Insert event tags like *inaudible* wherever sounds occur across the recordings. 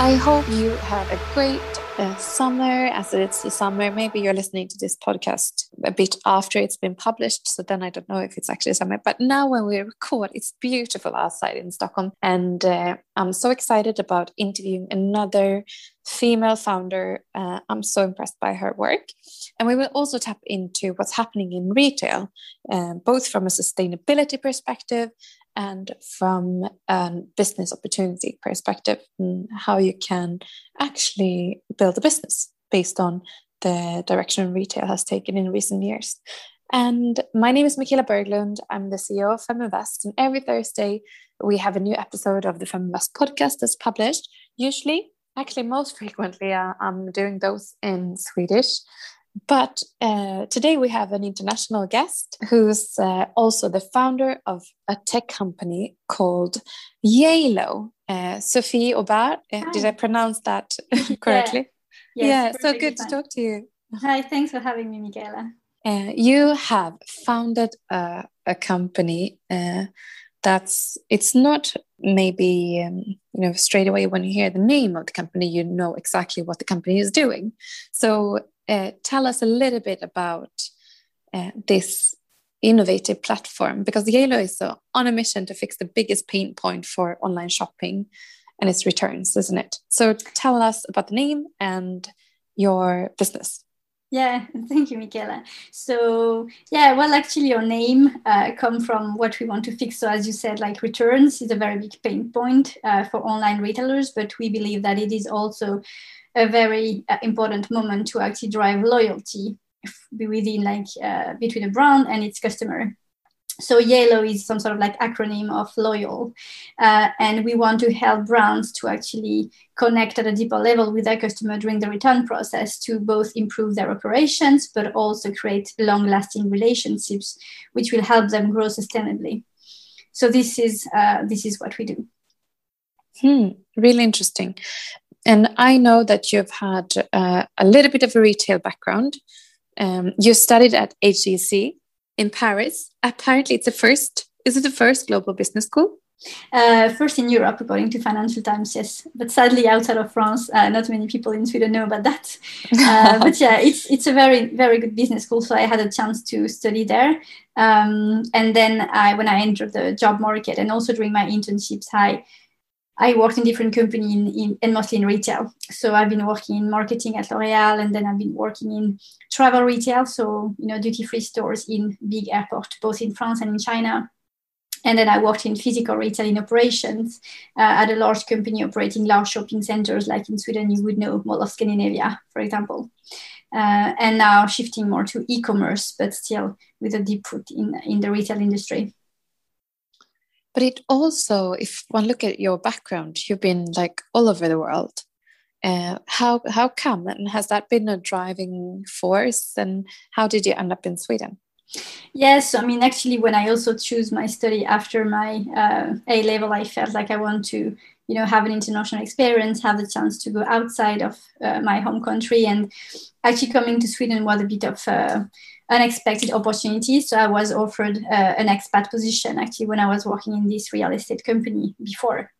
I hope you have a great uh, summer as it's the summer. Maybe you're listening to this podcast a bit after it's been published. So then I don't know if it's actually summer. But now when we record, it's beautiful outside in Stockholm. And uh, I'm so excited about interviewing another female founder. Uh, I'm so impressed by her work. And we will also tap into what's happening in retail, uh, both from a sustainability perspective and from a business opportunity perspective, how you can actually build a business based on the direction retail has taken in recent years. And my name is Michaela Berglund. I'm the CEO of Feminvest. And every Thursday, we have a new episode of the Feminvest podcast that's published. Usually, actually, most frequently, uh, I'm doing those in Swedish. But uh, today we have an international guest who's uh, also the founder of a tech company called Yayloh. Uh, Sophie Aubert, uh, did I pronounce that *laughs* correctly? Yeah, yes, yeah so good to talk to you. Hi, thanks for having me, Michaela. Uh, you have founded a, a company uh, that's it's not maybe um, you know straight away when you hear the name of the company you know exactly what the company is doing so uh, tell us a little bit about uh, this innovative platform because Yayloh is uh, on a mission to fix the biggest pain point for online shopping and its returns, isn't it? So tell us about the name and your business. Yeah, *laughs* thank you, Michaela. So yeah, well, actually, your name uh, come from what we want to fix. So as you said, like returns is a very big pain point uh, for online retailers, but we believe that it is also a very uh, important moment to actually drive loyalty within like uh, between a brand and its customer so Yayloh is some sort of like acronym of loyal uh, and we want to help brands to actually connect at a deeper level with their customer during the return process to both improve their operations but also create long lasting relationships which will help them grow sustainably. So this is uh, this is what we do. Hmm, really interesting. And I know that you've had uh, a little bit of a retail background. Um, you studied at HEC in Paris. Apparently, it's the first. Is it the first global business school? Uh, first in Europe, according to Financial Times, yes. But sadly, outside of France, uh, not many people in Sweden know about that. Uh, but yeah, *laughs* it's it's a very very good business school. So I had a chance to study there. Um, and then I, when I entered the job market, and also during my internships, I I worked in different companies in, in, and mostly in retail. So I've been working in marketing at L'Oreal, and then I've been working in travel retail, so you know duty free stores in big airports, both in France and in China. And then I worked in physical retail in operations uh, at a large company operating large shopping centers, like in Sweden, you would know Mall of Scandinavia, for example. Uh, and now shifting more to e-commerce, but still with a deep foot in, in the retail industry but it also if one look at your background you've been like all over the world. Uh, how how come and has that been a driving force and how did you end up in sweden? Yes i mean actually when i also choose my study after my uh, a level i felt like i want to you know have an international experience have the chance to go outside of uh, my home country. And actually coming to sweden was a bit of uh, unexpected opportunities. So I was offered uh, an expat position actually when I was working in this real estate company before.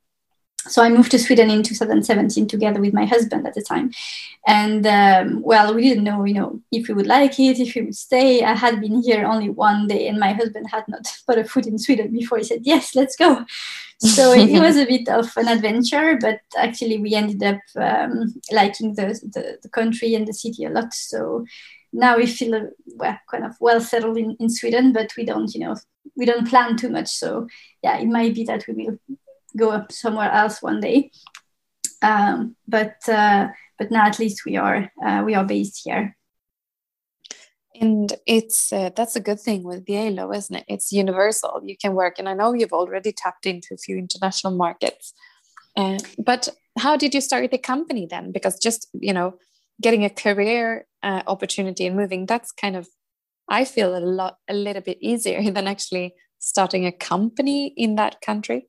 So I moved to Sweden in 2017 together with my husband at the time, and um, well, we didn't know, you know, if we would like it, if we would stay. I had been here only one day, and my husband had not *laughs* put a foot in Sweden before. He said, "Yes, let's go." *laughs* So it, was a bit of an adventure, but actually we ended up um, liking the, the the country and the city a lot. So now we feel uh, well, kind of well settled in, in Sweden, but we don't, you know, we don't plan too much. So yeah, it might be that we will go up somewhere else one day. Um, but uh, but now at least we are uh, we are based here. And it's uh, that's a good thing with Yayloh, isn't it? It's universal. You can work, and I know you've already tapped into a few international markets. Uh, but how did you start the company then? Because just you know, getting a career uh, opportunity and moving that's kind of i feel a lot a little bit easier *laughs* than actually starting a company in that country.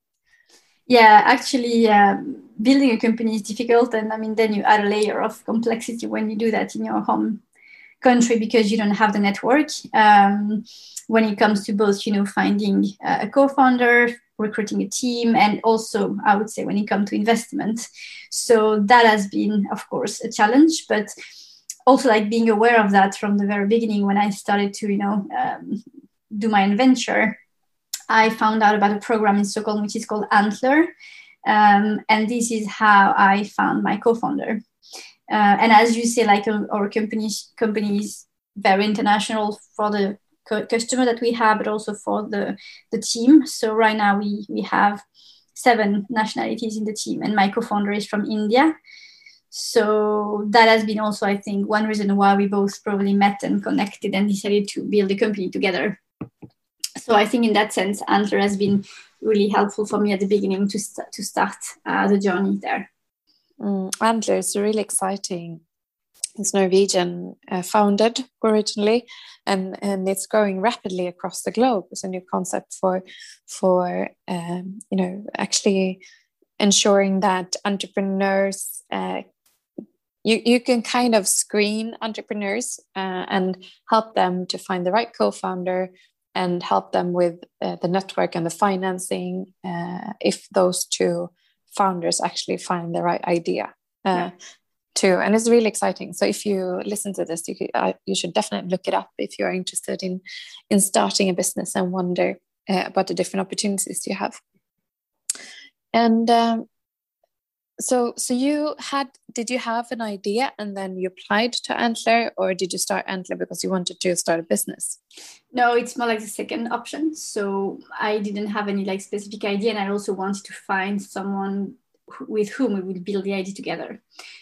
Yeah actually uh, building a company is difficult and i mean then you add a layer of complexity when you do that in your home country because you don't have the network. Um, when it comes to both you know finding a co-founder recruiting a team and also i would say when it comes to investment. So that has been of course a challenge but also like being aware of that from the very beginning when i started to you know um, do my adventure i found out about a program in stockholm which is called antler um, and this is how i found my co-founder uh, and as you say like uh, our company companies very international for the customer that we have, but also for the, the team. So right now we, we have seven nationalities in the team and my co-founder is from India. So that has been also, I think, one reason why we both probably met and connected and decided to build a company together. So I think in that sense, Antler has been really helpful for me at the beginning to, st- to start uh, the journey there. Mm, Antler is really exciting it's Norwegian uh, founded originally, and and it's growing rapidly across the globe. It's a new concept for for um, you know actually ensuring that entrepreneurs uh, you you can kind of screen entrepreneurs uh, and help them to find the right co-founder and help them with uh, the network and the financing uh, if those two founders actually find the right idea. Uh, yeah. too. And it's really exciting. So if you listen to this you, could, uh, you should definitely look it up if you're interested in in starting a business and wonder uh, about the different opportunities you have. And um, so so you had did you have an idea and then you applied to antler or did you start antler because you wanted to start a business no it's more like the second option so i didn't have any like specific idea and i also wanted to find someone with whom we would build the idea together.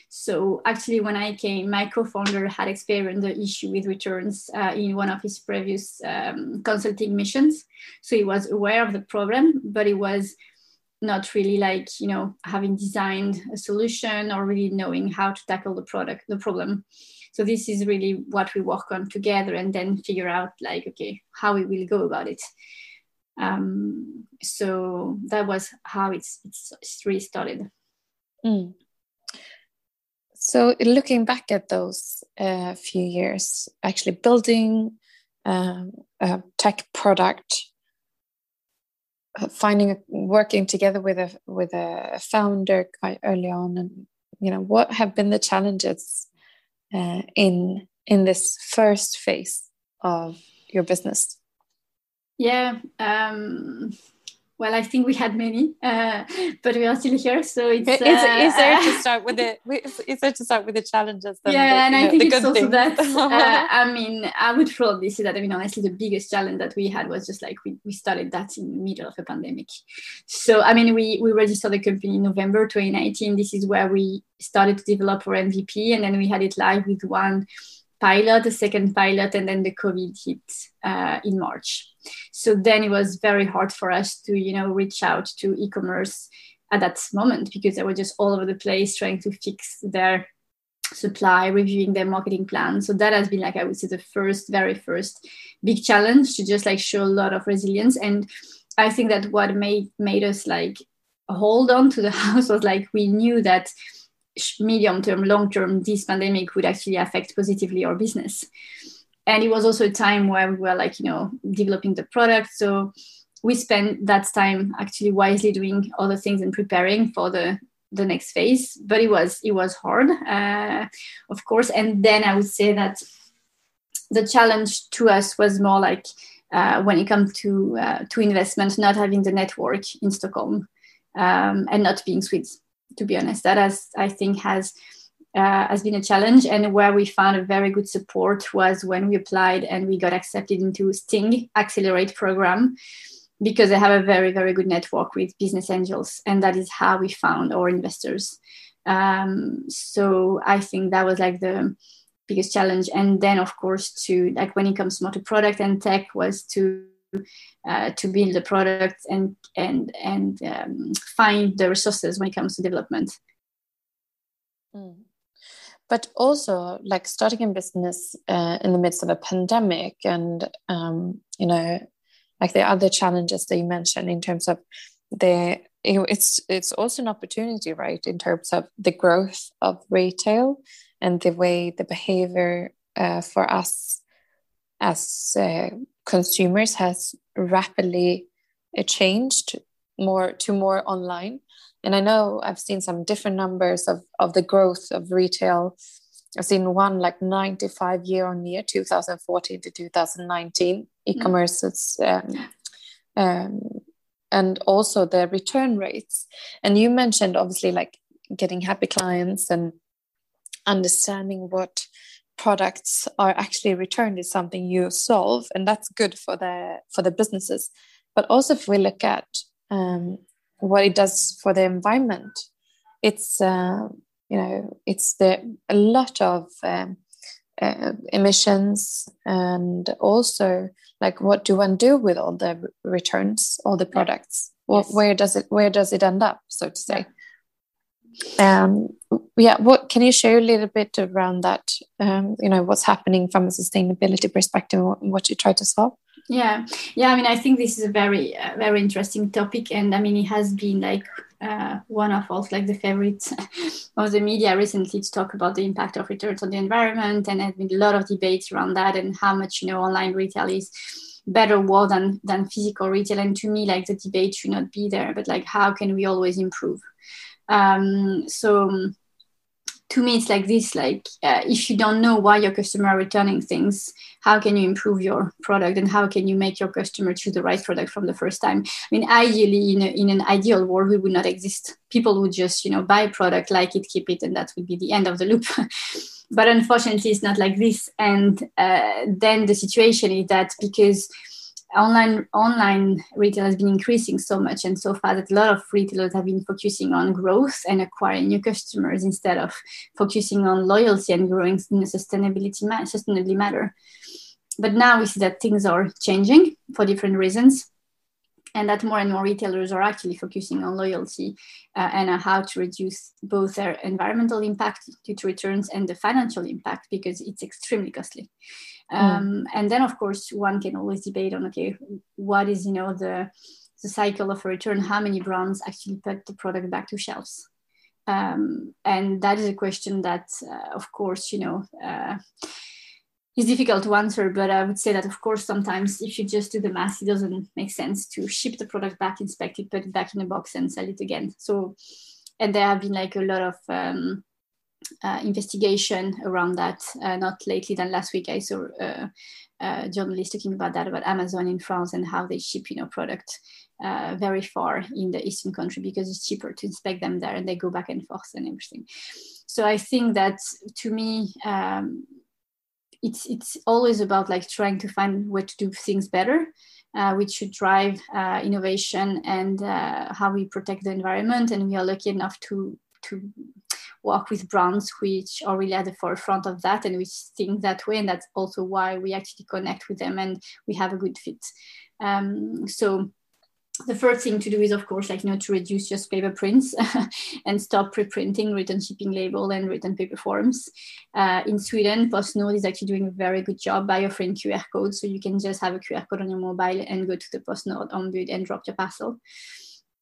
So actually, when I came, my co-founder had experienced the issue with returns uh, in one of his previous um, consulting missions. So he was aware of the problem, but he was not really like you know having designed a solution or really knowing how to tackle the product, the problem. So this is really what we work on together, and then figure out like okay how we will go about it. Um, so that was how it's it's, it's really started. Mm. So looking back at those uh, few years, actually building um, a tech product, finding working together with a with a founder quite early on, and you know what have been the challenges uh, in in this first phase of your business yeah. Um, well, I think we had many, uh, but we are still here. So it's, it's uh, easier to *laughs* start with the it's easier to start with the challenges. yeah, the, and I know, think it's also things. that. uh, *laughs* I mean, I would probably say that. I mean, honestly, the biggest challenge that we had was just like we, we started that in the middle of a pandemic. So I mean, we we registered the company in November 2019. This is where we started to develop our MVP, and then we had it live with one pilot, a second pilot, and then the COVID hit uh, in March. So then it was very hard for us to, you know, reach out to e-commerce at that moment because they were just all over the place trying to fix their supply, reviewing their marketing plan. So that has been like I would say the first, very first big challenge to just like show a lot of resilience. And I think that what made made us like hold on to the *laughs* house was like we knew that medium term, long term, this pandemic would actually affect positively our business. And it was also a time where we were like, you know, developing the product. So we spent that time actually wisely doing other things and preparing for the the next phase. But it was it was hard, uh, of course. And then I would say that the challenge to us was more like uh, when it comes to uh, to investment, not having the network in Stockholm um, and not being Swiss to be honest. That has, I think, has uh, has been a challenge. And where we found a very good support was when we applied and we got accepted into Sting Accelerate program because they have a very, very good network with business angels. And that is how we found our investors. Um, so I think that was like the biggest challenge. And then, of course, to like when it comes more to product and tech, was to uh, to build the product and and and um, find the resources when it comes to development. Mm. But also, like starting a business uh, in the midst of a pandemic, and um, you know, like the other challenges that you mentioned in terms of the it's it's also an opportunity, right, in terms of the growth of retail and the way the behavior uh, for us as uh, consumers has rapidly uh, changed more to more online and i know i've seen some different numbers of of the growth of retail. I've seen one like 95 year on year 2014 to 2019 e-commerce is um, um, and also the return rates. And you mentioned obviously like getting happy clients and understanding what products are actually returned is something you solve and that's good for the for the businesses. But also if we look at um, what it does for the environment. It's uh, you know it's the a lot of um, uh, emissions and also like what do one do with all the returns all the products? Well, yes. where does it where does it end up so to say? Um yeah what can you share a little bit around that? Um you know what's happening from a sustainability perspective what you try to solve yeah. Yeah i mean i think this is a very uh, very interesting topic and i mean it has been like uh, one of us like the favorites *laughs* of the media recently to talk about the impact of returns on the environment and there's been a lot of debates around that and how much you know online retail is better war than than physical retail. And to me like the debate should not be there but like how can we always improve? Um, so to me it's like this like uh, if you don't know why your customer are returning things how can you improve your product and how can you make your customer choose the right product from the first time? I mean ideally in, a, in an ideal world we would not exist. People would just you know buy product like it keep it and that would be the end of the loop. *laughs* But unfortunately it's not like this. And uh, then the situation is that because online online retail has been increasing so much and so far that a lot of retailers have been focusing on growth and acquiring new customers instead of focusing on loyalty and growing in a sustainability ma- sustainably matter. But now we see that things are changing for different reasons and that more and more retailers are actually focusing on loyalty uh, and how to reduce both their environmental impact due to returns and the financial impact because it's extremely costly. Mm. Um, and then, of course, one can always debate on okay, what is you know the the cycle of a return? How many brands actually put the product back to shelves? Um, and that is a question that, uh, of course, you know. Uh, is difficult to answer, but I would say that of course sometimes if you just do the math, it doesn't make sense to ship the product back, inspect it, put it back in a box, and sell it again. So, and there have been like a lot of um, uh, investigation around that. Uh, not lately than last week, I saw uh, a journalist talking about that about Amazon in France and how they ship, you know, product uh, very far in the eastern country because it's cheaper to inspect them there, and they go back and forth and everything. So I think that to me. Um, it's it's always about like trying to find way to do things better uh, which should drive uh, innovation and uh, how we protect the environment. And we are lucky enough to to work with brands which are really at the forefront of that and which think that way. And that's also why we actually connect with them and we have a good fit. Um, so the first thing to do is of course like you know to reduce just paper prints *laughs* and stop pre-printing return shipping label and written paper forms. Uh, in sweden postnord is actually doing a very good job by offering qr codes. So you can just have a qr code on your mobile and go to the postnord ombud and drop your parcel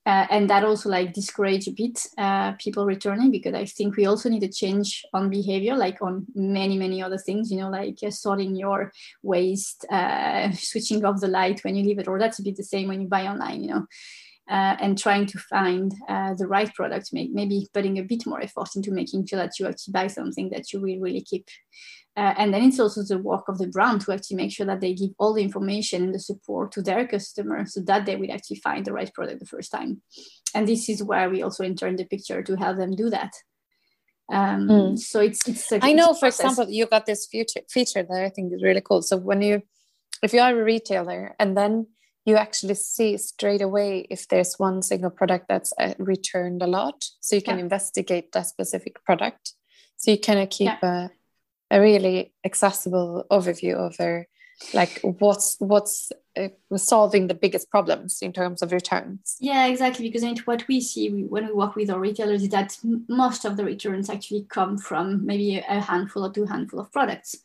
uh, and that also like discourage a bit uh, people returning because I think we also need a change on behavior, like on many many other things. You know, like uh, sorting your waste, uh, *laughs* switching off the light when you leave it, or that's a bit the same when you buy online. You know. Uh, and trying to find uh, the right product, maybe putting a bit more effort into making sure that you actually buy something that you will really keep uh, and then it's also the work of the brand to actually make sure that they give all the information and the support to their customer so that they will actually find the right product the first time. And this is where we also enter in the picture to help them do that. Um, mm. So it's, it's a, I know, for example, you got this feature, feature that I think is really cool. So when you, if you are a retailer and then you actually see straight away if there's one single product that's uh, returned a lot, so you can yeah. investigate that specific product. So you kind of keep yeah. a a really accessible overview over like what's what's uh, solving the biggest problems in terms of returns yeah exactly because what we see when we work with our retailers is that most of the returns actually come from maybe a handful or two handful of products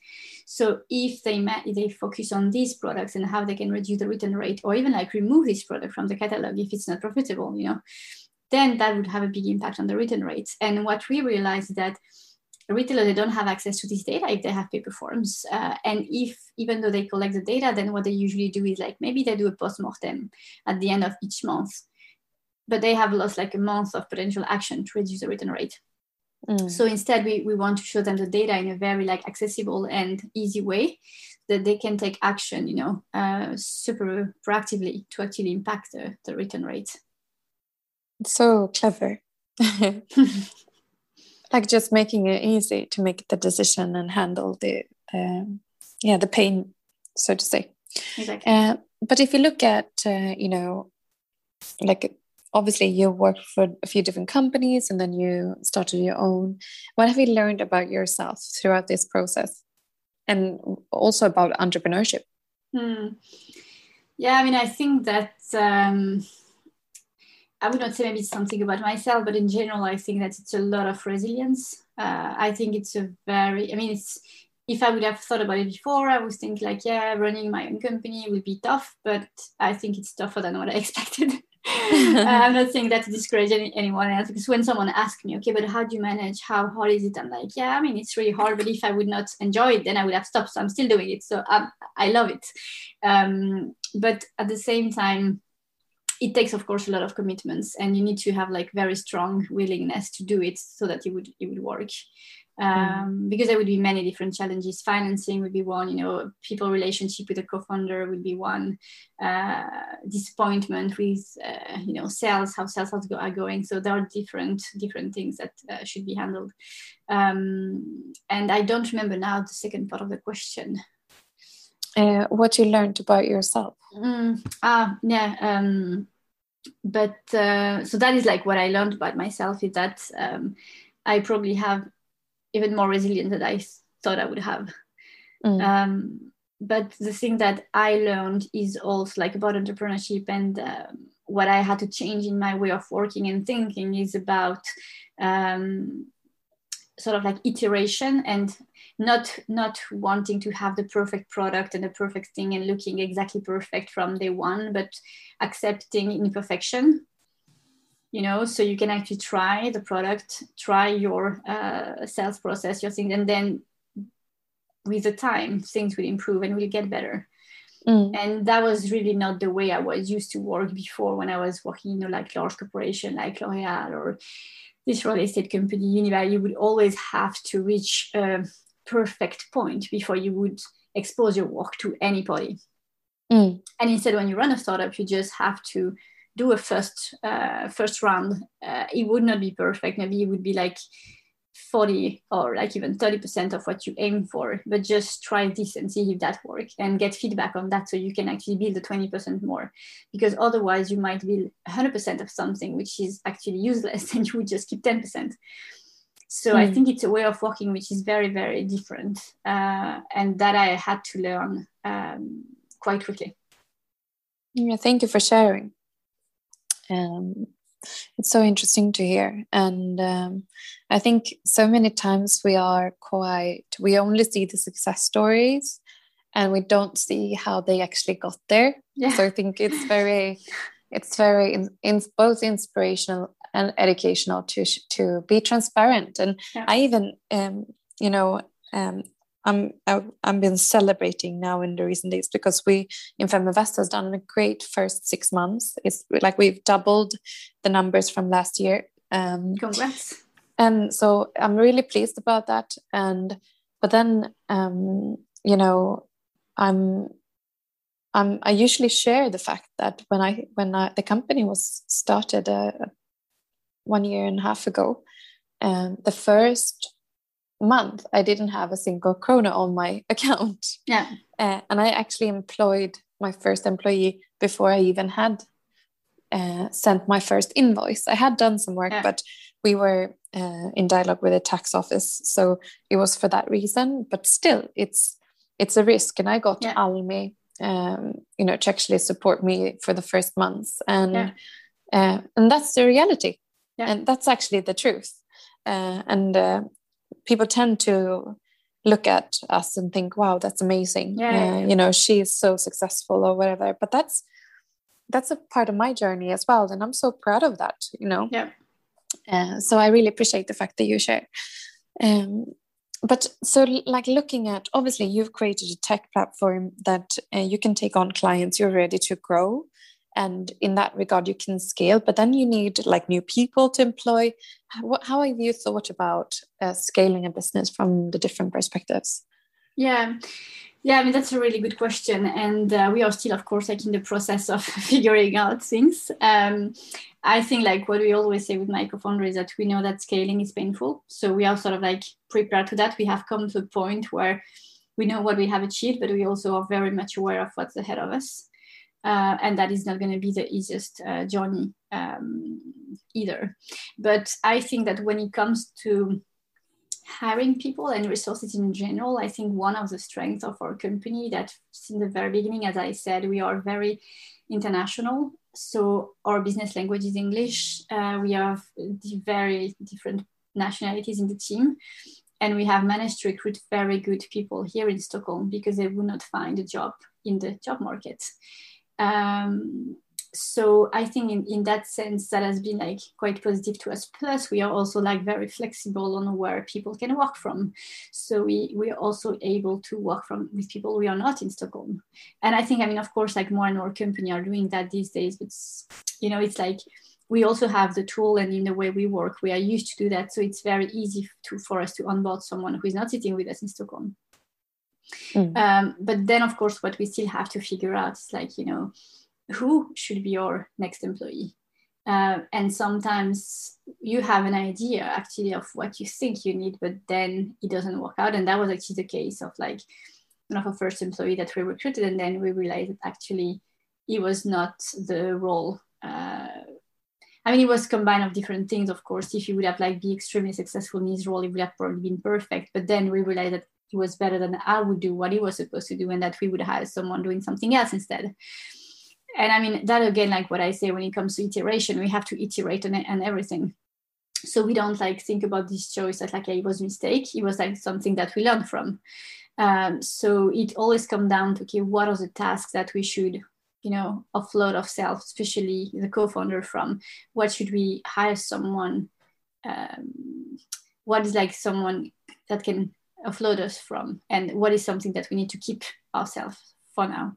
so if they they focus on these products and how they can reduce the return rate or even like remove this product from the catalog if it's not profitable you know then that would have a big impact on the return rates and what we realized is that retailers they don't have access to this data if they have paper forms uh, and if even though they collect the data then what they usually do is like maybe they do a post-mortem at the end of each month but they have lost like a month of potential action to reduce the return rate. Mm. So instead, we, we want to show them the data in a very like accessible and easy way that they can take action, you know, uh, super proactively to actually impact the, the return rate. So clever. *laughs* like just making it easy to make the decision and handle the um, yeah the pain so to say exactly. Uh, but if you look at uh, you know like obviously you worked for a few different companies and then you started your own what have you learned about yourself throughout this process and also about entrepreneurship hmm. yeah i mean i think that um, i would not say maybe something about myself but in general i think that it's a lot of resilience uh, i think it's a very i mean it's if I would have thought about it before, I would think like, yeah, running my own company would be tough, but I think it's tougher than what I *laughs* expected. I'm not saying that to discourage any, anyone else because when someone asks me, okay, but how do you manage? How hard is it? I'm like, yeah, I mean, it's really hard, but if I would not enjoy it, then I would have stopped. So I'm still doing it. So I'm, I love it. Um, but at the same time, it takes of course a lot of commitments and you need to have like very strong willingness to do it so that it would it would work um, mm. because there would be many different challenges. Financing would be one, you know, people relationship with a co-founder would be one, uh, disappointment with, uh, you know, sales, how sales are going. So there are different different things that uh, should be handled. Um, and I don't remember now the second part of the question. Uh, what you learned about yourself? Mm, ah, yeah. Um, but uh, so that is like what I learned about myself is that um, I probably have even more resilient than I thought I would have. Mm. Um, but the thing that I learned is also like about entrepreneurship and um, what I had to change in my way of working and thinking is about um, sort of like iteration and not not wanting to have the perfect product and the perfect thing and looking exactly perfect from day one, but accepting imperfection you know so you can actually try the product try your uh, sales process your things and then with the time things will improve and will get better mm. and that was really not the way i was used to work before when i was working you know like large corporation like l'oreal or this real estate company Unibail you would always have to reach a perfect point before you would expose your work to anybody mm. and instead when you run a startup you just have to do a first uh, first round, uh, it would not be perfect. Maybe it would be like 40 or like even 30% of what you aim for, but just try this and see if that works and get feedback on that so you can actually build the 20% more. Because otherwise, you might build 100% of something which is actually useless *laughs* and you would just keep 10%. So mm. I hmm. think it's a way of working which is very, very different uh, and that I had to learn um, quite quickly. Yeah, thank you for sharing. Um, it's so interesting to hear. And um, I think so many times we are quite, we only see the success stories and we don't see how they actually got there. Yeah. So I think it's very, it's very in, in both inspirational and educational to to be transparent. And yeah. I even, um, you know, um, I'm I've been celebrating now in the recent days because we in Feminvest has done a great first six months. It's like we've doubled the numbers from last year. Um, Congrats! And so I'm really pleased about that. And but then um, you know I'm I'm I usually share the fact that when I when I, the company was started uh, one year and a half ago, um, the first month i didn't have a single krona on my *laughs* account. Yeah. Uh, and i actually employed my first employee before i even had uh, sent my first invoice. I had done some work yeah. but we were uh, in dialogue with the tax office. So it was for that reason but still it's it's a risk. And i got yeah. almi um, you know to actually support me for the first months. And yeah. Uh, and that's the reality. And that's actually the truth. Uh, and uh, people tend to look at us and think wow that's amazing. Yeah, uh, yeah. you know she's so successful or whatever. But that's that's a part of my journey as well and i'm so proud of that you know? Yeah. Uh, so i really appreciate the fact that you share. Um, but so like looking at obviously you've created a tech platform that uh, you can take on clients you're ready to grow and in that regard you can scale but then you need like new people to employ. How, how have you thought about uh, scaling a business from the different perspectives? Yeah. Yeah i mean that's a really good question and uh, we are still of course like in the process of *laughs* figuring out things. Um, i think like what we always say with my co-founder is that we know that scaling is painful so we are sort of like prepared to that. We have come to a point where we know what we have achieved but we also are very much aware of what's ahead of us uh, and that is not going to be the easiest uh, journey um, either. But I think that when it comes to hiring people and resources in general, I think one of the strengths of our company that since the very beginning, as I said, we are very international. So our business language is English. Uh, we have very different nationalities in the team. And we have managed to recruit very good people here in Stockholm because they would not find a job in the job market. Um, so I think in, in that sense that has been like quite positive to us. Plus, we are also like very flexible on where people can work from. So we we are also able to work from with people we are not in Stockholm. And I think I mean of course like more and more companies are doing that these days. But you know it's like we also have the tool and in the way we work we are used to do that. So it's very easy to for us to onboard someone who is not sitting with us in Stockholm. Mm. Um, but then, of course, what we still have to figure out is like, you know, who should be your next employee? Uh, and sometimes you have an idea actually of what you think you need, but then it doesn't work out. And that was actually the case of like one of our first employee that we recruited, and then we realized that actually it was not the role. Uh, I mean, it was combined of different things. Of course, if he would have like be extremely successful in his role, it would have probably been perfect. But then we realized that he was better than I would do what he was supposed to do, and that we would have someone doing something else instead. And I mean, that again, like what I say when it comes to iteration, we have to iterate on, on everything. So we don't like think about this choice as like it was a mistake. It was like something that we learned from. Um, so it always comes down to okay, what are the tasks that we should you know offload of self especially the co-founder from what should we hire someone um, what is like someone that can offload us from and what is something that we need to keep ourselves for now.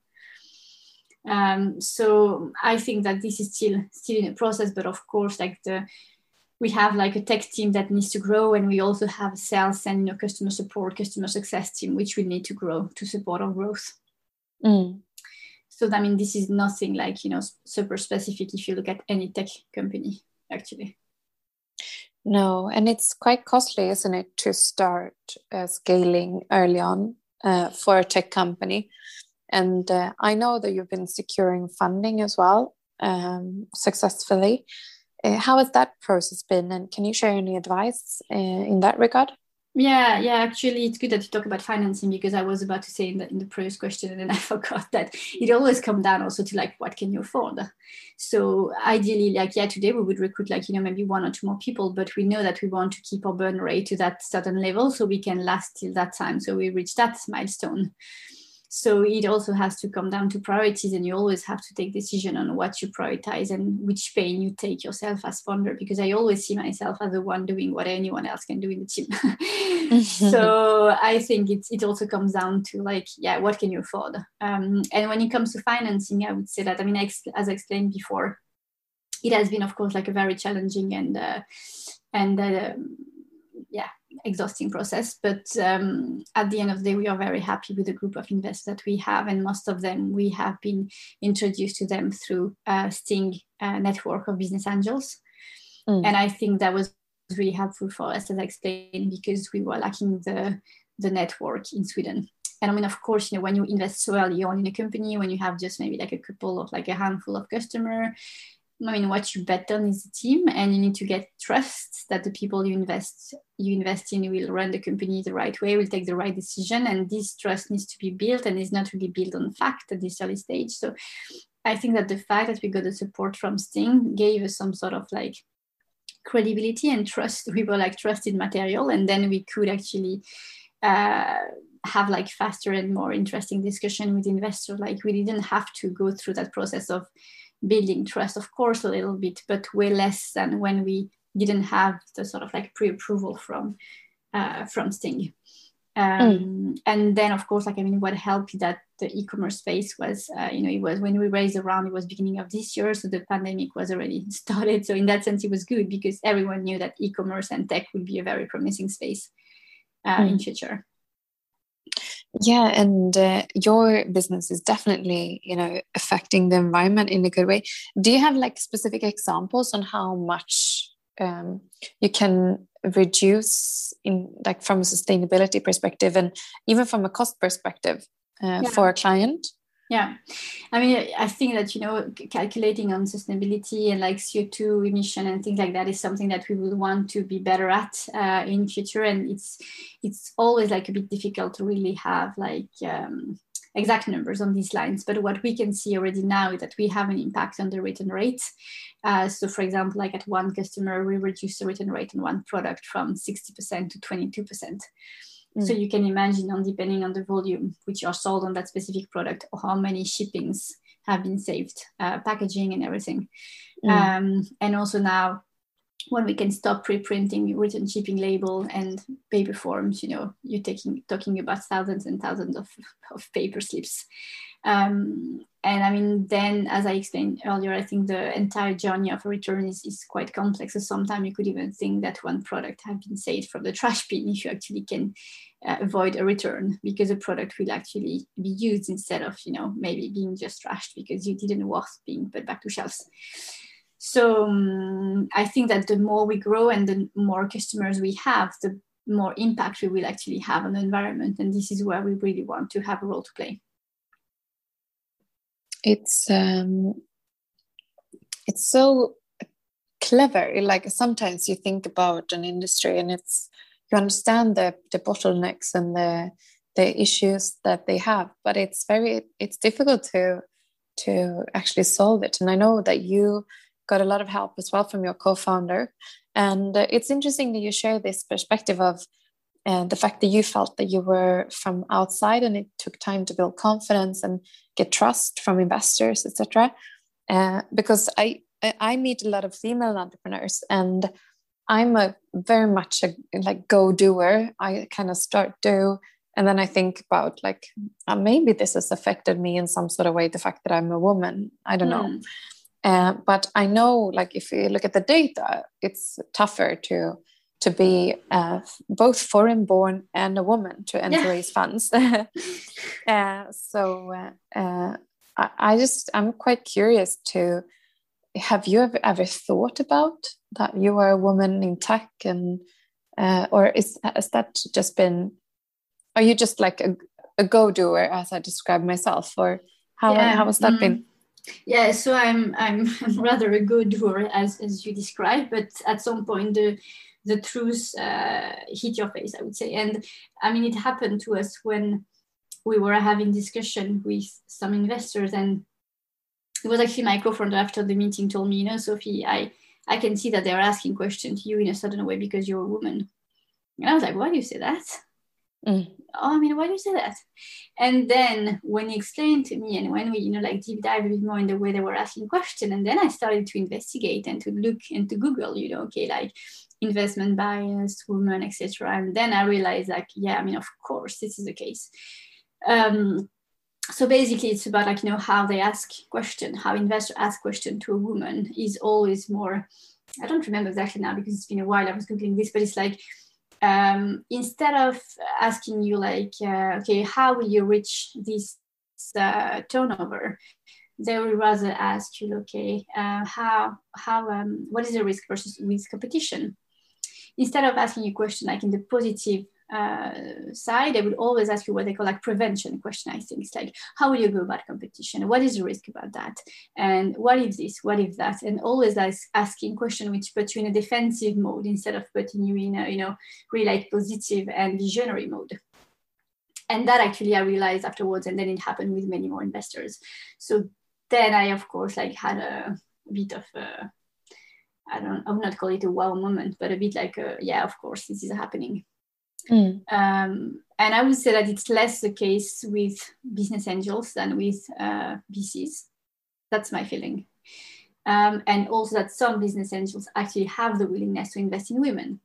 Um, so i think that this is still still in a process but of course like the we have like a tech team that needs to grow and we also have sales and you know, customer support customer success team which we need to grow to support our growth. Mm. so i mean this is nothing like you know super specific if you look at any tech company actually no, and it's quite costly, isn't it, to start uh, scaling early on uh, for a tech company. And uh, I know that you've been securing funding as well um, successfully. Uh, how has that process been? And can you share any advice uh, in that regard? Yeah, yeah. Actually, it's good that you talk about financing because I was about to say in the in the previous question and then *laughs* I forgot that it always comes down also to like what can you afford. So ideally, like yeah, today we would recruit like you know maybe one or two more people, but we know that we want to keep our burn rate to that certain level so we can last till that time. So we reach that milestone so it also has to come down to priorities and you always have to take decision on what you prioritize and which pain you take yourself as founder because i always see myself as the one doing what anyone else can do in the team. *laughs* So i think it, it also comes down to like yeah what can you afford? Um, and when it comes to financing i would say that i mean as i explained before it has been of course like a very challenging and uh, and uh, exhausting process. But um, at the end of the day, we are very happy with the group of investors that we have, and most of them we have been introduced to them through a Sting uh, network of business angels, mm. and I think that was really helpful for us, as I explained, because we were lacking the the network in Sweden. And I mean, of course, you know, when you invest so early on in a company, when you have just maybe like a couple of like a handful of customer, I mean, what you bet on is the team, and you need to get trust that the people you invest you invest in will run the company the right way, will take the right decision, and this trust needs to be built, and is not really built on fact at this early stage. So, I think that the fact that we got the support from Sting gave us some sort of like credibility and trust. *laughs* We were like trusted material, and then we could actually. Uh, have like faster and more interesting discussion with investors like we didn't have to go through that process of building trust, of course, a little bit, but way less than when we didn't have the sort of like pre-approval from uh, from Sting. Um, mm. And then, of course, like I mean, what helped that the e-commerce space was, uh, you know, it was when we raised around, it was beginning of this year, so the pandemic was already *laughs* started. So in that sense, it was good because everyone knew that e-commerce and tech would be a very promising space uh, mm. in future. Yeah, and uh, your business is definitely, you know, affecting the environment in a good way. Do you have like specific examples on how much um, you can reduce in like from a sustainability perspective and even from a cost perspective uh, yeah. for a client yeah i mean i think that you know calculating on sustainability and like co2 emission and things like that is something that we would want to be better at uh, in future and it's it's always like a bit difficult to really have like um, exact numbers on these lines, but what we can see already now is that we have an impact on the return rate. Uh, so, for example, like at one customer, we reduce the return rate on one product from 60% to 22%. Mm. So you can imagine, on depending on the volume which are sold on that specific product, or how many shippings have been saved, uh, packaging and everything. Mm. Um, and also now when we can stop pre-printing written shipping label and paper forms you know you're taking talking about thousands and thousands of, of paper slips um, and i mean then as i explained earlier i think the entire journey of a return is, is quite complex so sometimes you could even think that one product has been saved from the trash bin *laughs* if you actually can uh, avoid a return because a product will actually be used instead of you know maybe being just trashed because you didn't worth being put back to shelves so um, I think that the more we grow and the more customers we have, the more impact we will actually have on the environment. And this is where we really want to have a role to play. It's um, it's so clever. Like sometimes you think about an industry and it's you understand the the bottlenecks and the the issues that they have, but it's very it's difficult to to actually solve it. And I know that you got a lot of help as well from your co-founder and uh, it's interesting that you share this perspective of uh, the fact that you felt that you were from outside and it took time to build confidence and get trust from investors etc uh, because i i meet a lot of female entrepreneurs and i'm a very much a like go doer i kind of start do and then i think about like uh, maybe this has affected me in some sort of way the fact that i'm a woman. I don't mm. know uh, but I know, like, if you look at the data, it's tougher to to be uh, both foreign born and a woman to enter yeah. raise funds. *laughs* uh, so uh, uh, I, I, just I'm quite curious to have you ever, ever thought about that you are a woman in tech and uh, or is has that just been are you just like a, a go doer as I described myself or how yeah. how has that mm. been? yeah so i'm i'm *laughs* rather a good doer as as you described but at some point the the truth uh, hit your face i would say. And i mean it happened to us when we were having discussion with some investors and it was actually my co-founder after the meeting told me you know sophie i i can see that they're asking questions to you in a certain way because you're a woman. And i was like why do you say that? Mm. Oh, I mean, why do you say that? And then when he explained to me and when we, you know, like deep dive a bit more in the way they were asking questions, and then I started to investigate and to look into Google, you know, okay, like investment bias, women, etc. And then I realized like, yeah, I mean, of course, this is the case. Um, so basically it's about like, you know, how they ask question, how investor ask question to a woman is always more, I don't remember exactly now because it's been a while I was Googling this, but it's like, um, instead of asking you like, uh, okay, how will you reach this uh, turnover? They will rather ask you, okay, uh, how how um, what is the risk versus with competition? Instead of asking you a question like in the positive uh, side, they would always ask you what they call like prevention question. I think it's like, how will you go about competition? What is the risk about that? And what if this? What if that? And always like asking question which put you in a defensive mode instead of putting you in a you know really like positive and visionary mode. And that actually I realized afterwards, and then it happened with many more investors. So then I of course like had a, a bit of a I don't I would not call it a wow moment, but a bit like a, yeah, of course this is happening. Mm. Um, and I would say that it's less the case with business angels than with uh, VCs. That's my feeling. Um, and also that some business angels actually have the willingness to invest in women.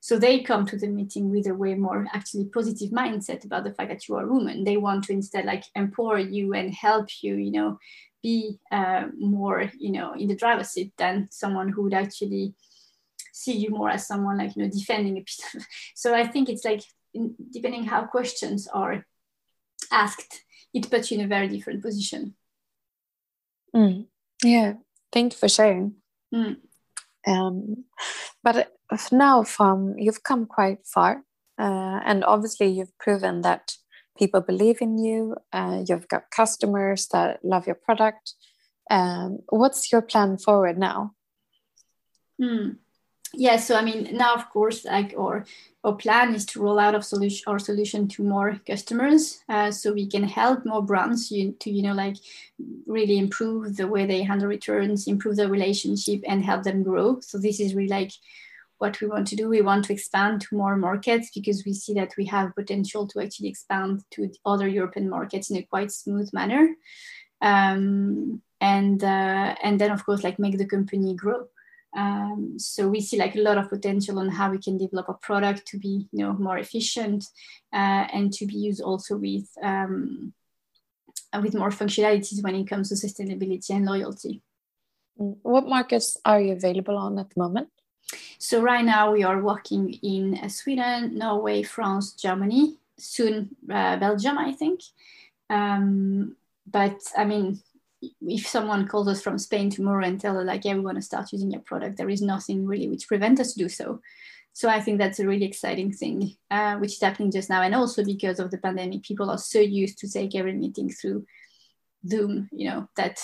So they come to the meeting with a way more actually positive mindset about the fact that you are a woman. They want to instead like empower you and help you, you know, be uh, more, you know, in the driver's seat than someone who would actually see you more as someone like, you know, defending a piece of. *laughs* So I think it's like in, depending how questions are asked, it puts you in a very different position. Mm. Yeah, thank you for sharing. Mm. Um, but now, from you've come quite far, uh, and obviously you've proven that people believe in you. Uh, you've got customers that love your product. Um, what's your plan forward now? Mm yeah so i mean now of course like our our plan is to roll out of solution our solution to more customers uh, so we can help more brands you, to you know like really improve the way they handle returns improve the relationship and help them grow so this is really like what we want to do we want to expand to more markets because we see that we have potential to actually expand to other european markets in a quite smooth manner um, and uh, and then of course like make the company grow um, so we see like a lot of potential on how we can develop a product to be you know more efficient uh, and to be used also with um, with more functionalities when it comes to sustainability and loyalty. What markets are you available on at the moment? So right now we are working in uh, Sweden, Norway, France, Germany, soon uh, Belgium, I think. Um, but I mean, if someone calls us from Spain tomorrow and tell us like, yeah, we want to start using your product, there is nothing really which prevents us to do so. So I think that's a really exciting thing, uh, which is happening just now. And also because of the pandemic, people are so used to take every meeting through Zoom, you know, that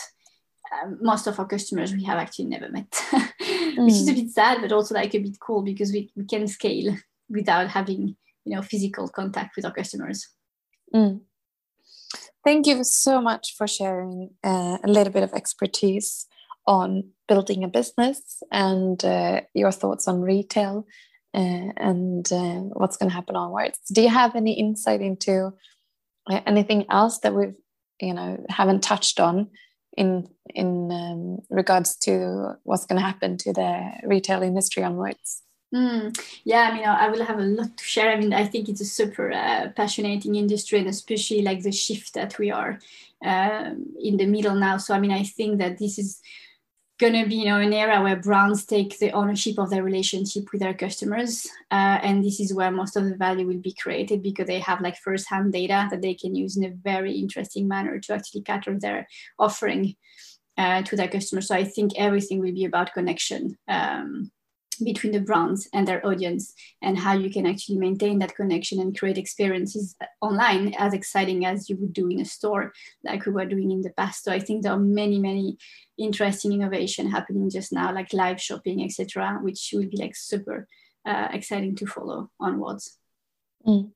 um, most of our customers we have actually never met, mm. *laughs* which is a mm. bit sad, but also like a bit cool because we, we can scale without having, you know, physical contact with our customers. Mm. Thank you so much for sharing uh, a little bit of expertise on building a business and uh, your thoughts on retail uh, and uh, what's going to happen onwards. Do you have any insight into uh, anything else that we've, you know, haven't touched on in in um, regards to what's going to happen to the retail industry onwards? Mm, yeah, I mean, I will have a lot to share. I mean, I think it's a super uh, passionate industry, and especially like the shift that we are um, in the middle now. So, I mean, I think that this is going to be, you know, an era where brands take the ownership of their relationship with their customers, uh, and this is where most of the value will be created because they have like first-hand data that they can use in a very interesting manner to actually cater their offering uh, to their customers. So, I think everything will be about connection. Um, between the brands and their audience and how you can actually maintain that connection and create experiences online as exciting as you would do in a store like we were doing in the past so i think there are many many interesting innovation happening just now like live shopping etc which will be like super uh, exciting to follow onwards mm.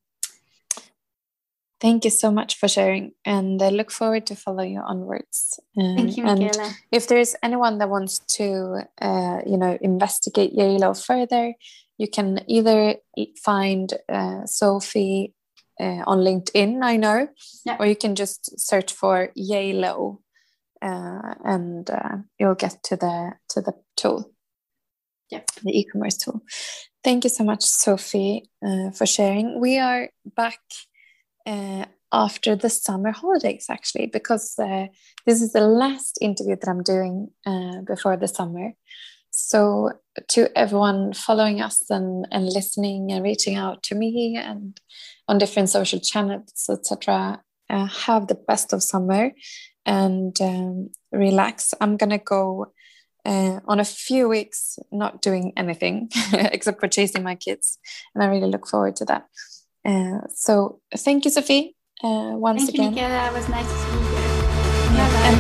Thank you so much for sharing, and I look forward to follow you onwards. Um, Thank you, Michaela. And if there's anyone that wants to, uh, you know, investigate Yayloh further, you can either find uh, Sophie uh, on LinkedIn, I know, yeah. or you can just search for Yayloh, uh, and uh, you'll get to the to the tool. Yep. the e-commerce tool. Thank you so much, Sophie, uh, for sharing. We are back uh, after the summer holidays actually because uh, this is the last interview that i'm doing uh, before the summer so to everyone following us and, and listening and reaching out to me and on different social channels etc uh, have the best of summer and um, relax i'm gonna go uh, on a few weeks not doing anything *laughs* except for chasing my kids and i really look forward to that uh, so thank you, Sophie, uh, once thank again. Thank you, Michaela. It was nice to see you. Yeah, bye. And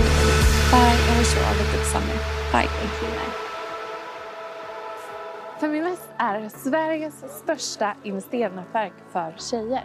bye. I wish you all a good summer. Bye. Thank you. Bye. Feminvest är Sveriges största investeringsnätverk för tjejer.